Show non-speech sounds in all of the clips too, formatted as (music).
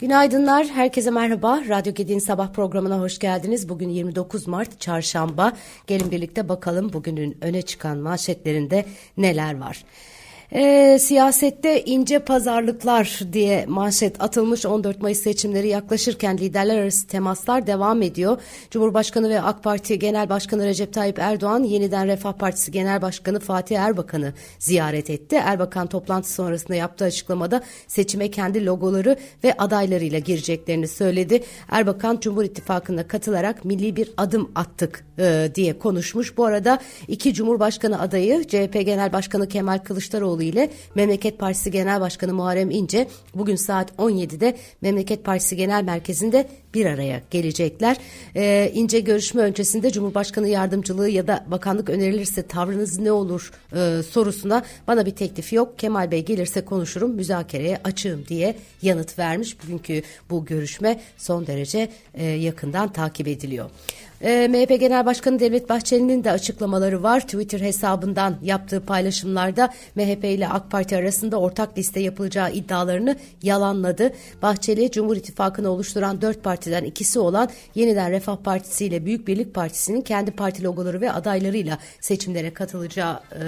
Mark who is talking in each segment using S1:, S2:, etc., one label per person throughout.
S1: Günaydınlar, herkese merhaba. Radyo Gedi'nin sabah programına hoş geldiniz. Bugün 29 Mart Çarşamba. Gelin birlikte bakalım bugünün öne çıkan manşetlerinde neler var. E, siyasette ince pazarlıklar diye manşet atılmış 14 Mayıs seçimleri yaklaşırken liderler arası temaslar devam ediyor. Cumhurbaşkanı ve AK Parti Genel Başkanı Recep Tayyip Erdoğan yeniden Refah Partisi Genel Başkanı Fatih Erbakan'ı ziyaret etti. Erbakan toplantı sonrasında yaptığı açıklamada seçime kendi logoları ve adaylarıyla gireceklerini söyledi. Erbakan Cumhur İttifakı'na katılarak milli bir adım attık e, diye konuşmuş. Bu arada iki Cumhurbaşkanı adayı CHP Genel Başkanı Kemal Kılıçdaroğlu ile Memleket Partisi Genel Başkanı Muharrem İnce bugün saat 17'de Memleket Partisi Genel Merkezi'nde bir araya gelecekler. Ee, İnce görüşme öncesinde Cumhurbaşkanı yardımcılığı ya da bakanlık önerilirse tavrınız ne olur e, sorusuna bana bir teklif yok. Kemal Bey gelirse konuşurum müzakereye açığım diye yanıt vermiş. Bugünkü bu görüşme son derece e, yakından takip ediliyor. E, MHP Genel Başkanı Devlet Bahçeli'nin de açıklamaları var. Twitter hesabından yaptığı paylaşımlarda MHP ile AK Parti arasında ortak liste yapılacağı iddialarını yalanladı. Bahçeli, Cumhur İttifakı'nı oluşturan dört partiden ikisi olan Yeniden Refah Partisi ile Büyük Birlik Partisi'nin kendi parti logoları ve adaylarıyla seçimlere katılacağı e,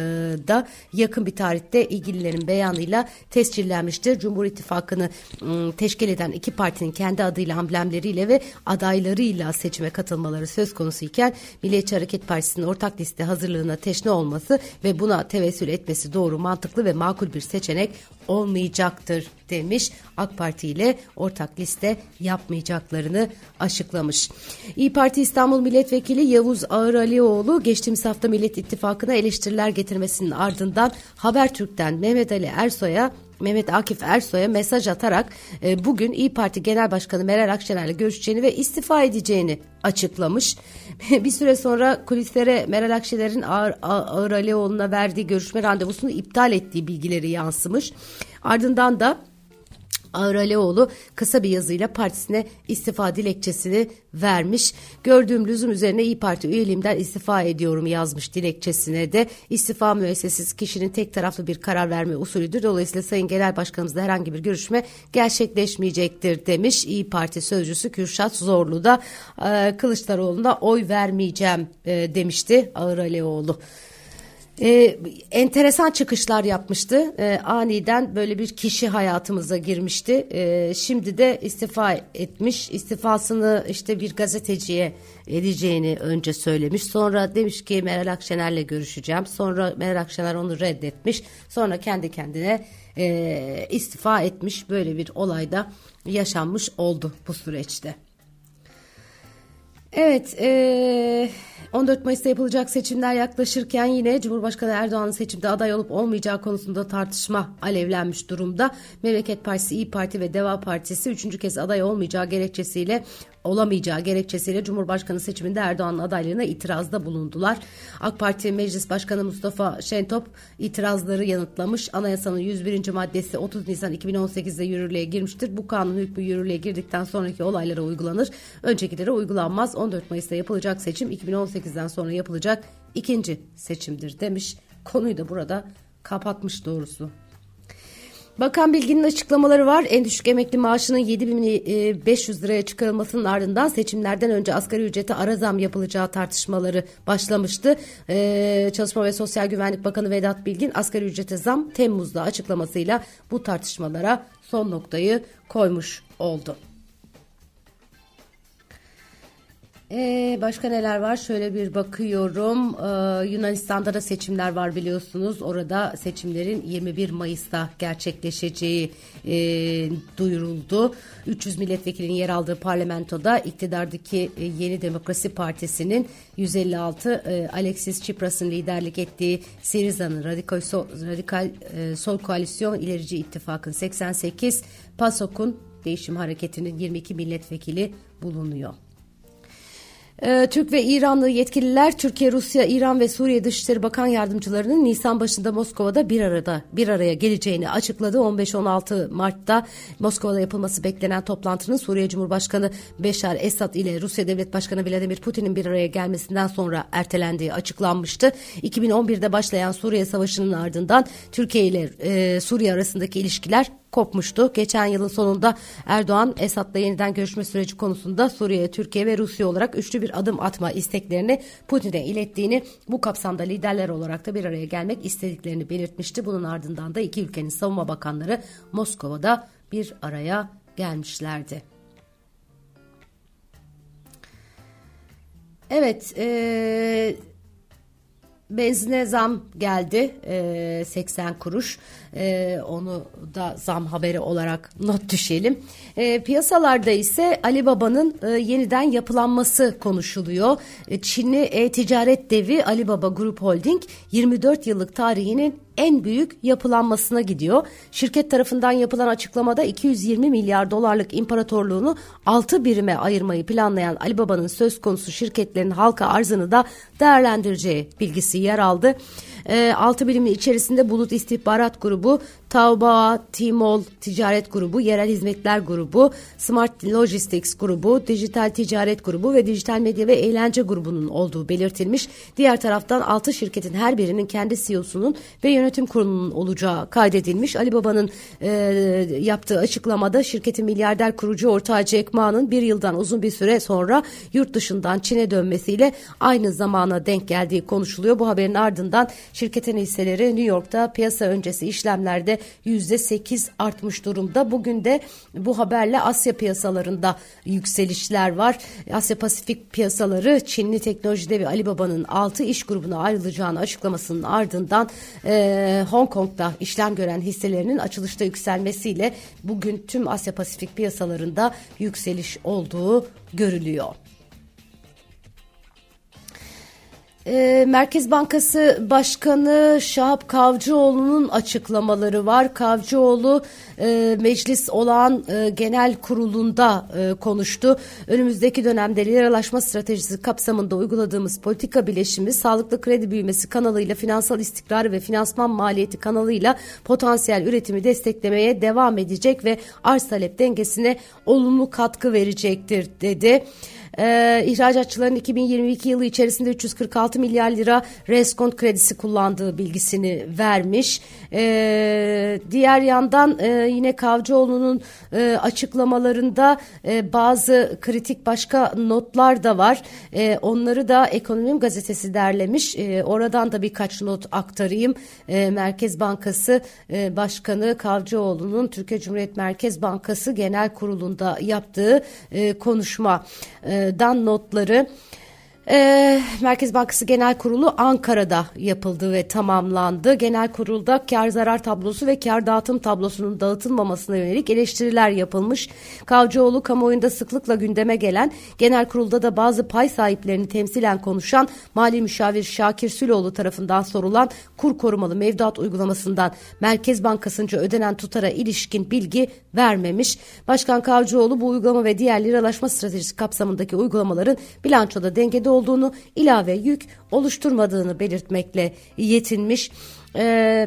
S1: da yakın bir tarihte ilgililerin beyanıyla tescillenmiştir. Cumhur İttifakı'nı ıı, teşkil eden iki partinin kendi adıyla, amblemleriyle ve adaylarıyla seçime katılmaları söz konusu iken Milliyetçi Hareket Partisi'nin ortak liste hazırlığına teşne olması ve buna tevessül etmesi doğru, mantıklı ve makul bir seçenek olmayacaktır demiş. AK Parti ile ortak liste yapmayacaklarını açıklamış. İyi Parti İstanbul Milletvekili Yavuz Ağır geçtiğimiz hafta Millet İttifakı'na eleştiriler getirmesinin ardından Habertürk'ten Mehmet Ali Ersoy'a Mehmet Akif Ersoy'a mesaj atarak e, bugün İyi Parti Genel Başkanı Meral Akşener'le görüşeceğini ve istifa edeceğini açıklamış. (laughs) bir süre sonra kulislere Meral Akşener'in Ağır, Ağır Alioğlu'na verdiği görüşme randevusunu iptal ettiği bilgileri yansımış. Ardından da Ağır Alioğlu kısa bir yazıyla partisine istifa dilekçesini vermiş. Gördüğüm lüzum üzerine İyi Parti üyeliğimden istifa ediyorum yazmış dilekçesine de. İstifa müessesesi kişinin tek taraflı bir karar verme usulüdür. Dolayısıyla Sayın Genel Başkanımızla herhangi bir görüşme gerçekleşmeyecektir demiş. İyi Parti sözcüsü Kürşat Zorlu da Kılıçdaroğlu'na oy vermeyeceğim e, demişti Ağır Alioğlu e, enteresan çıkışlar yapmıştı. E, aniden böyle bir kişi hayatımıza girmişti. E, şimdi de istifa etmiş. İstifasını işte bir gazeteciye edeceğini önce söylemiş. Sonra demiş ki Meral Akşener'le görüşeceğim. Sonra Meral Akşener onu reddetmiş. Sonra kendi kendine e, istifa etmiş. Böyle bir olayda yaşanmış oldu bu süreçte. Evet, e, 14 Mayıs'ta yapılacak seçimler yaklaşırken yine Cumhurbaşkanı Erdoğan'ın seçimde aday olup olmayacağı konusunda tartışma alevlenmiş durumda. Memleket Partisi, İyi Parti ve Deva Partisi üçüncü kez aday olmayacağı gerekçesiyle olamayacağı gerekçesiyle Cumhurbaşkanı seçiminde Erdoğan'ın adaylığına itirazda bulundular. AK Parti Meclis Başkanı Mustafa Şentop itirazları yanıtlamış. Anayasanın 101. maddesi 30 Nisan 2018'de yürürlüğe girmiştir. Bu kanun hükmü yürürlüğe girdikten sonraki olaylara uygulanır. Öncekilere uygulanmaz. 14 Mayıs'ta yapılacak seçim 2018'den sonra yapılacak ikinci seçimdir demiş. Konuyu da burada kapatmış doğrusu. Bakan Bilgin'in açıklamaları var. En düşük emekli maaşının 7500 liraya çıkarılmasının ardından seçimlerden önce asgari ücrete ara zam yapılacağı tartışmaları başlamıştı. Ee, Çalışma ve Sosyal Güvenlik Bakanı Vedat Bilgin asgari ücrete zam Temmuz'da açıklamasıyla bu tartışmalara son noktayı koymuş oldu. Ee, başka neler var? Şöyle bir bakıyorum. Ee, Yunanistan'da da seçimler var biliyorsunuz. Orada seçimlerin 21 Mayıs'ta gerçekleşeceği e, duyuruldu. 300 milletvekilinin yer aldığı parlamentoda iktidardaki e, Yeni Demokrasi Partisi'nin 156 e, Alexis Tsipras'ın liderlik ettiği Siriza'nın radikal, sol, radikal e, sol koalisyon ilerici ittifakın 88 PASOK'un değişim hareketinin 22 milletvekili bulunuyor. Ee, Türk ve İranlı yetkililer Türkiye, Rusya, İran ve Suriye Dışişleri Bakan Yardımcılarının Nisan başında Moskova'da bir arada bir araya geleceğini açıkladı. 15-16 Mart'ta Moskova'da yapılması beklenen toplantının Suriye Cumhurbaşkanı Beşar Esad ile Rusya Devlet Başkanı Vladimir Putin'in bir araya gelmesinden sonra ertelendiği açıklanmıştı. 2011'de başlayan Suriye Savaşı'nın ardından Türkiye ile e, Suriye arasındaki ilişkiler kopmuştu. Geçen yılın sonunda Erdoğan Esad'la yeniden görüşme süreci konusunda Suriye, Türkiye ve Rusya olarak üçlü bir adım atma isteklerini Putin'e ilettiğini bu kapsamda liderler olarak da bir araya gelmek istediklerini belirtmişti. Bunun ardından da iki ülkenin savunma bakanları Moskova'da bir araya gelmişlerdi. Evet, e, Benzine zam geldi e, 80 kuruş e, onu da zam haberi olarak not düşelim. E, piyasalarda ise Alibaba'nın e, yeniden yapılanması konuşuluyor. E, Çinli e-ticaret devi Alibaba Group Holding 24 yıllık tarihinin en büyük yapılanmasına gidiyor. Şirket tarafından yapılan açıklamada 220 milyar dolarlık imparatorluğunu 6 birime ayırmayı planlayan Alibaba'nın söz konusu şirketlerin halka arzını da değerlendireceği bilgisi yer aldı. E, 6 birimin içerisinde Bulut İstihbarat Grubu, Taobao, Tmall Ticaret Grubu, Yerel Hizmetler Grubu, Smart Logistics Grubu, Dijital Ticaret Grubu ve Dijital Medya ve Eğlence Grubu'nun olduğu belirtilmiş. Diğer taraftan 6 şirketin her birinin kendi CEO'sunun ve yönetim kurulunun olacağı kaydedilmiş. Ali Baba'nın e, yaptığı açıklamada şirketin milyarder kurucu ortağı Jack Ma'nın bir yıldan uzun bir süre sonra yurt dışından Çin'e dönmesiyle aynı zamana denk geldiği konuşuluyor. Bu haberin ardından şirketin hisseleri New York'ta piyasa öncesi işlemlerde yüzde sekiz artmış durumda. Bugün de bu haberle Asya piyasalarında yükselişler var. Asya Pasifik piyasaları Çinli teknoloji devi Alibaba'nın 6 iş grubuna ayrılacağını açıklamasının ardından e, Hong Kong'da işlem gören hisselerinin açılışta yükselmesiyle bugün tüm Asya Pasifik piyasalarında yükseliş olduğu görülüyor. E, Merkez Bankası Başkanı Şahap Kavcıoğlu'nun açıklamaları var. Kavcıoğlu e, meclis olan e, genel kurulunda e, konuştu. Önümüzdeki dönemde liralaşma stratejisi kapsamında uyguladığımız politika bileşimi sağlıklı kredi büyümesi kanalıyla finansal istikrarı ve finansman maliyeti kanalıyla potansiyel üretimi desteklemeye devam edecek ve arz talep dengesine olumlu katkı verecektir dedi. Ee, ihracatçıların 2022 yılı içerisinde 346 milyar lira reskont kredisi kullandığı bilgisini vermiş. Ee, diğer yandan e, yine Kavcıoğlu'nun e, açıklamalarında e, bazı kritik başka notlar da var. E, onları da Ekonomim Gazetesi derlemiş. E, oradan da birkaç not aktarayım. E, Merkez Bankası e, Başkanı Kavcıoğlu'nun Türkiye Cumhuriyet Merkez Bankası Genel Kurulu'nda yaptığı e, konuşmadan notları. E, Merkez Bankası Genel Kurulu Ankara'da yapıldı ve tamamlandı. Genel kurulda kar zarar tablosu ve kar dağıtım tablosunun dağıtılmamasına yönelik eleştiriler yapılmış. Kavcıoğlu kamuoyunda sıklıkla gündeme gelen genel kurulda da bazı pay sahiplerini temsilen konuşan Mali Müşavir Şakir Süloğlu tarafından sorulan kur korumalı mevduat uygulamasından Merkez Bankası'nca ödenen tutara ilişkin bilgi vermemiş. Başkan Kavcıoğlu bu uygulama ve diğer liralaşma stratejisi kapsamındaki uygulamaların bilançoda dengede olduğunu, ilave yük oluşturmadığını belirtmekle yetinmiş. Ee,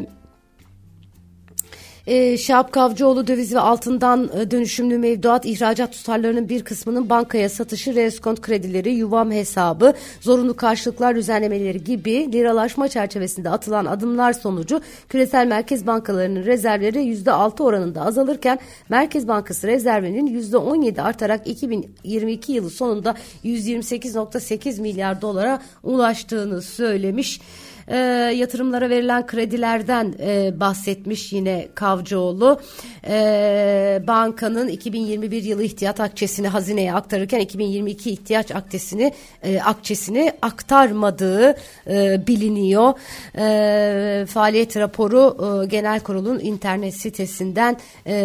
S1: e, Şahap Kavcıoğlu döviz ve altından e, dönüşümlü mevduat ihracat tutarlarının bir kısmının bankaya satışı, reskont kredileri, yuvam hesabı, zorunlu karşılıklar düzenlemeleri gibi liralaşma çerçevesinde atılan adımlar sonucu küresel merkez bankalarının rezervleri %6 oranında azalırken Merkez Bankası rezervinin %17 artarak 2022 yılı sonunda 128.8 milyar dolara ulaştığını söylemiş e, yatırımlara verilen kredilerden e, bahsetmiş yine Kavcıoğlu. E, bankanın 2021 yılı ihtiyat akçesini hazineye aktarırken 2022 ihtiyaç akçesini e, akçesini aktarmadığı e, biliniyor. E, faaliyet raporu e, genel kurulun internet sitesinden e,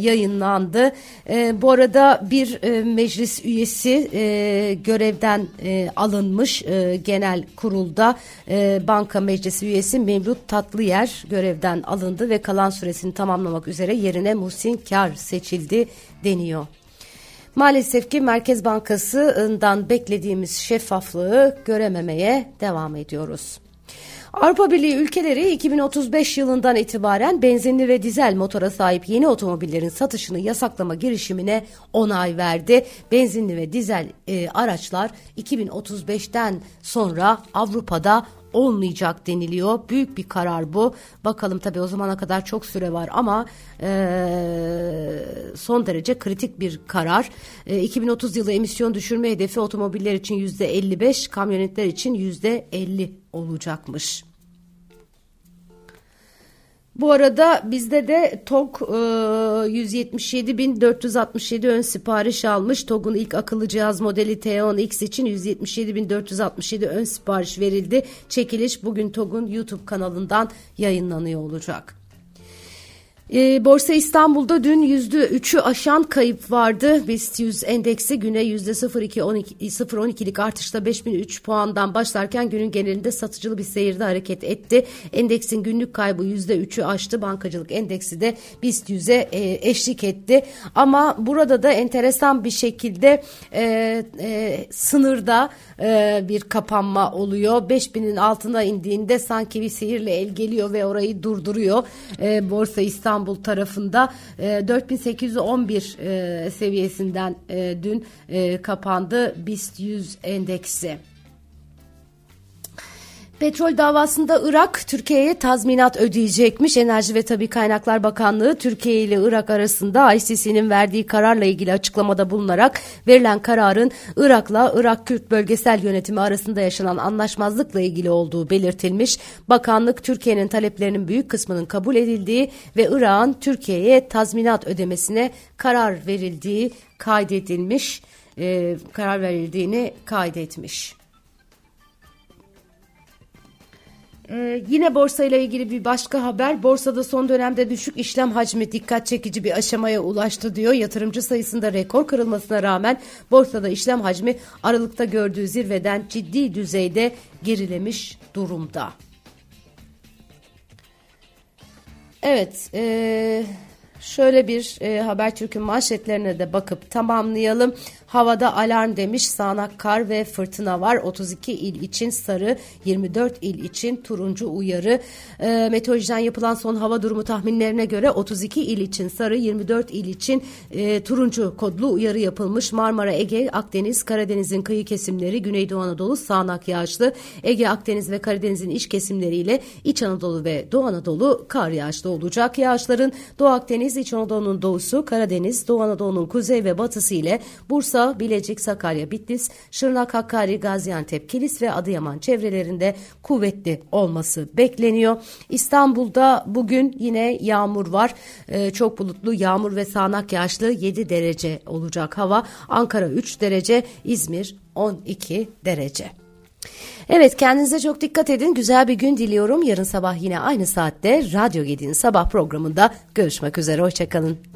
S1: yayınlandı. E, bu arada bir e, meclis üyesi e, görevden e, alınmış e, genel kurulda e, banka Banka Meclisi üyesi Mevlut Tatlıyer görevden alındı ve kalan süresini tamamlamak üzere yerine Muhsin Kar seçildi deniyor. Maalesef ki Merkez Bankası'ndan beklediğimiz şeffaflığı görememeye devam ediyoruz. Avrupa Birliği ülkeleri 2035 yılından itibaren benzinli ve dizel motora sahip yeni otomobillerin satışını yasaklama girişimine onay verdi. Benzinli ve dizel e, araçlar 2035'ten sonra Avrupa'da olmayacak deniliyor. Büyük bir karar bu. Bakalım tabii o zamana kadar çok süre var ama e, son derece kritik bir karar. E, 2030 yılı emisyon düşürme hedefi otomobiller için yüzde 55, kamyonetler için yüzde 50 olacakmış. Bu arada bizde de TOG e, 177.467 ön sipariş almış. TOG'un ilk akıllı cihaz modeli T10X için 177.467 ön sipariş verildi. Çekiliş bugün TOG'un YouTube kanalından yayınlanıyor olacak. E, Borsa İstanbul'da dün %3'ü aşan kayıp vardı. BIST 100 endeksi güne %0.12'lik artışla 5003 puandan başlarken günün genelinde satıcılı bir seyirde hareket etti. Endeksin günlük kaybı %3'ü aştı. Bankacılık endeksi de BIST 100'e e, eşlik etti. Ama burada da enteresan bir şekilde e, e, sınırda e, bir kapanma oluyor. 5000'in altına indiğinde sanki bir sihirle el geliyor ve orayı durduruyor. E, Borsa İstanbul tarafında e, 4811 e, seviyesinden e, dün e, kapandı BIST 100 endeksi. Petrol davasında Irak Türkiye'ye tazminat ödeyecekmiş. Enerji ve Tabi Kaynaklar Bakanlığı Türkiye ile Irak arasında ICC'nin verdiği kararla ilgili açıklamada bulunarak verilen kararın Irak'la Irak Kürt Bölgesel Yönetimi arasında yaşanan anlaşmazlıkla ilgili olduğu belirtilmiş. Bakanlık Türkiye'nin taleplerinin büyük kısmının kabul edildiği ve Irak'ın Türkiye'ye tazminat ödemesine karar verildiği kaydedilmiş, e, karar verildiğini kaydetmiş. Ee, yine borsayla ilgili bir başka haber. Borsada son dönemde düşük işlem hacmi dikkat çekici bir aşamaya ulaştı diyor. Yatırımcı sayısında rekor kırılmasına rağmen borsada işlem hacmi Aralık'ta gördüğü zirveden ciddi düzeyde gerilemiş durumda. Evet, e, şöyle bir e, Habertürk'ün manşetlerine de bakıp tamamlayalım. Havada alarm demiş sağanak kar ve fırtına var. 32 il için sarı, 24 il için turuncu uyarı. E, meteorolojiden yapılan son hava durumu tahminlerine göre 32 il için sarı, 24 il için e, turuncu kodlu uyarı yapılmış. Marmara, Ege, Akdeniz, Karadeniz'in kıyı kesimleri, Güneydoğu Anadolu sağanak yağışlı. Ege, Akdeniz ve Karadeniz'in iç kesimleriyle İç Anadolu ve Doğu Anadolu kar yağışlı olacak. Yağışların Doğu Akdeniz, İç Anadolu'nun doğusu, Karadeniz, Doğu Anadolu'nun kuzey ve batısı ile Bursa, Bilecik, Sakarya, Bitlis, Şırnak, Hakkari, Gaziantep, Kilis ve Adıyaman çevrelerinde kuvvetli olması bekleniyor. İstanbul'da bugün yine yağmur var. Ee, çok bulutlu yağmur ve sağanak yağışlı 7 derece olacak hava. Ankara 3 derece, İzmir 12 derece. Evet kendinize çok dikkat edin. Güzel bir gün diliyorum. Yarın sabah yine aynı saatte Radyo Gedi'nin sabah programında görüşmek üzere. Hoşçakalın.